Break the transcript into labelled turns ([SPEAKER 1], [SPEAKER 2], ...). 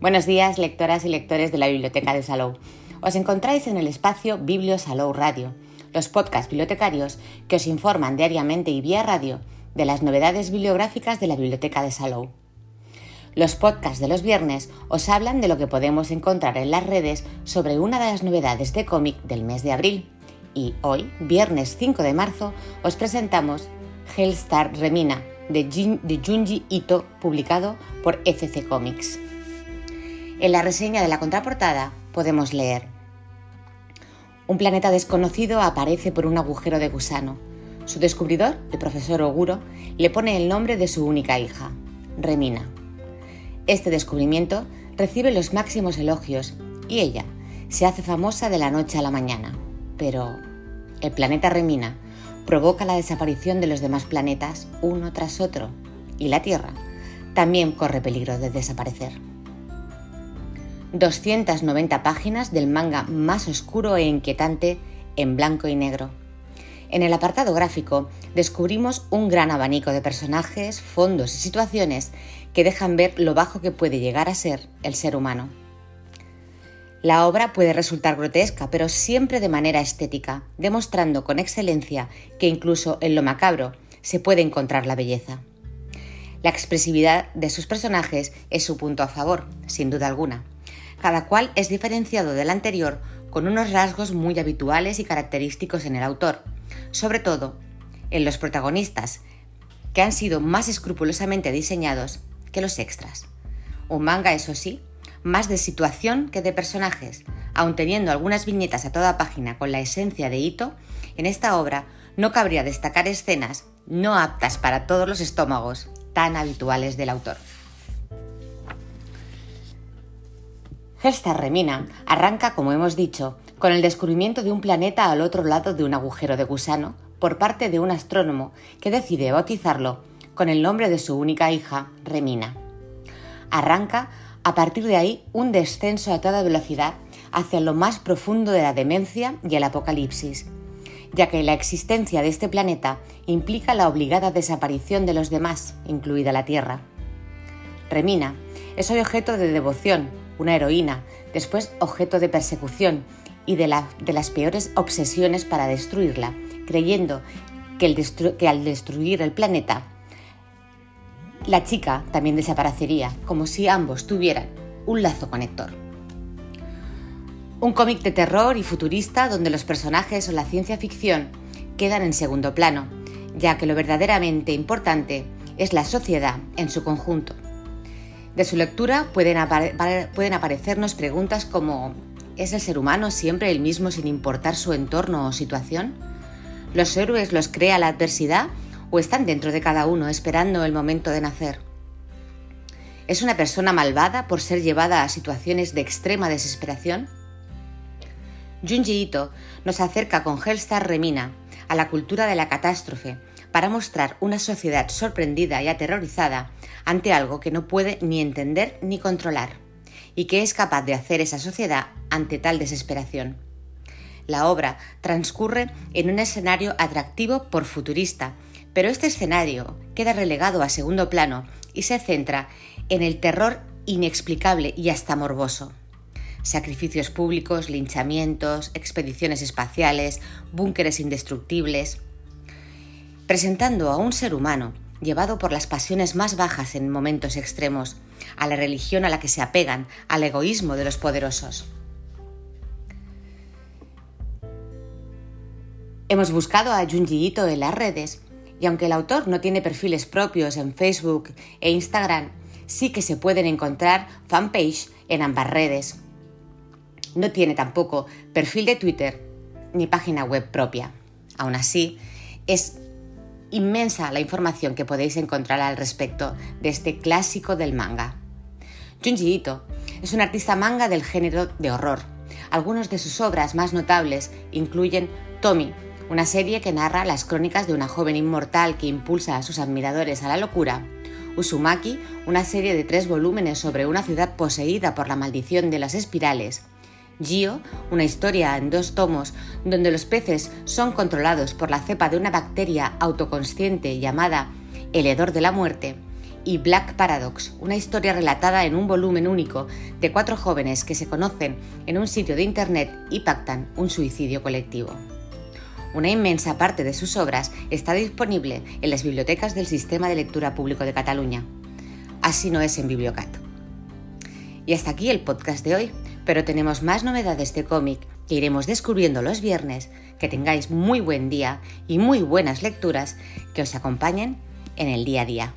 [SPEAKER 1] Buenos días, lectoras y lectores de la Biblioteca de Salou. Os encontráis en el espacio Biblio Salou Radio, los podcasts bibliotecarios que os informan diariamente y vía radio de las novedades bibliográficas de la Biblioteca de Salou. Los podcasts de los viernes os hablan de lo que podemos encontrar en las redes sobre una de las novedades de cómic del mes de abril. Y hoy, viernes 5 de marzo, os presentamos Hellstar Remina de, Junji Ito, publicado por FC Comics. En la reseña de la contraportada podemos leer Un planeta desconocido aparece por un agujero de gusano. Su descubridor, el profesor Oguro, le pone el nombre de su única hija, Remina. Este descubrimiento recibe los máximos elogios y ella se hace famosa de la noche a la mañana. Pero el planeta Remina provoca la desaparición de los demás planetas uno tras otro y la Tierra también corre peligro de desaparecer. 290 páginas del manga más oscuro e inquietante en blanco y negro. En el apartado gráfico descubrimos un gran abanico de personajes, fondos y situaciones que dejan ver lo bajo que puede llegar a ser el ser humano. La obra puede resultar grotesca, pero siempre de manera estética, demostrando con excelencia que incluso en lo macabro se puede encontrar la belleza. La expresividad de sus personajes es su punto a favor, sin duda alguna. Cada cual es diferenciado del anterior con unos rasgos muy habituales y característicos en el autor, sobre todo en los protagonistas, que han sido más escrupulosamente diseñados que los extras. Un manga, eso sí, más de situación que de personajes, aun teniendo algunas viñetas a toda página con la esencia de Ito, en esta obra no cabría destacar escenas no aptas para todos los estómagos tan habituales del autor. Gesta Remina arranca, como hemos dicho, con el descubrimiento de un planeta al otro lado de un agujero de gusano por parte de un astrónomo que decide bautizarlo con el nombre de su única hija, Remina. Arranca a partir de ahí un descenso a toda velocidad hacia lo más profundo de la demencia y el apocalipsis, ya que la existencia de este planeta implica la obligada desaparición de los demás, incluida la Tierra. Remina es hoy objeto de devoción una heroína, después objeto de persecución y de, las peores obsesiones para destruirla, creyendo que, al destruir el planeta, la chica también desaparecería, como si ambos tuvieran un lazo conector. Un cómic de terror y futurista donde los personajes o la ciencia ficción quedan en segundo plano, ya que lo verdaderamente importante es la sociedad en su conjunto. De su lectura pueden, aparecernos preguntas como ¿es el ser humano siempre el mismo sin importar su entorno o situación? ¿Los héroes los crea la adversidad o están dentro de cada uno esperando el momento de nacer? ¿Es una persona malvada por ser llevada a situaciones de extrema desesperación? Junji Ito nos acerca con Hellstar Remina a la cultura de la catástrofe para mostrar una sociedad sorprendida y aterrorizada ante algo que no puede ni entender ni controlar, y que es capaz de hacer esa sociedad ante tal desesperación. La obra transcurre en un escenario atractivo por futurista, pero este escenario queda relegado a segundo plano y se centra en el terror inexplicable y hasta morboso. Sacrificios públicos, linchamientos, expediciones espaciales, búnkeres indestructibles, presentando a un ser humano llevado por las pasiones más bajas en momentos extremos, a la religión a la que se apegan, al egoísmo de los poderosos. Hemos buscado a Junji Ito en las redes y aunque el autor no tiene perfiles propios en Facebook e Instagram, sí que se pueden encontrar fanpage en ambas redes. No tiene tampoco perfil de Twitter ni página web propia. Aún así, es inmensa la información que podéis encontrar al respecto de este clásico del manga. Junji Ito es un artista manga del género de horror. Algunas de sus obras más notables incluyen Tommy, una serie que narra las crónicas de una joven inmortal que impulsa a sus admiradores a la locura, Uzumaki, una serie de tres volúmenes sobre una ciudad poseída por la maldición de las espirales, Gio, una historia en dos tomos donde los peces son controlados por la cepa de una bacteria autoconsciente llamada el hedor de la muerte, y Black Paradox, una historia relatada en un volumen único de cuatro jóvenes que se conocen en un sitio de Internet y pactan un suicidio colectivo. Una inmensa parte de sus obras está disponible en las bibliotecas del Sistema de Lectura Público de Cataluña. Así no es en Bibliocat. Y hasta aquí el podcast de hoy, pero tenemos más novedades de cómic que iremos descubriendo los viernes. Que tengáis muy buen día y muy buenas lecturas que os acompañen en el día a día.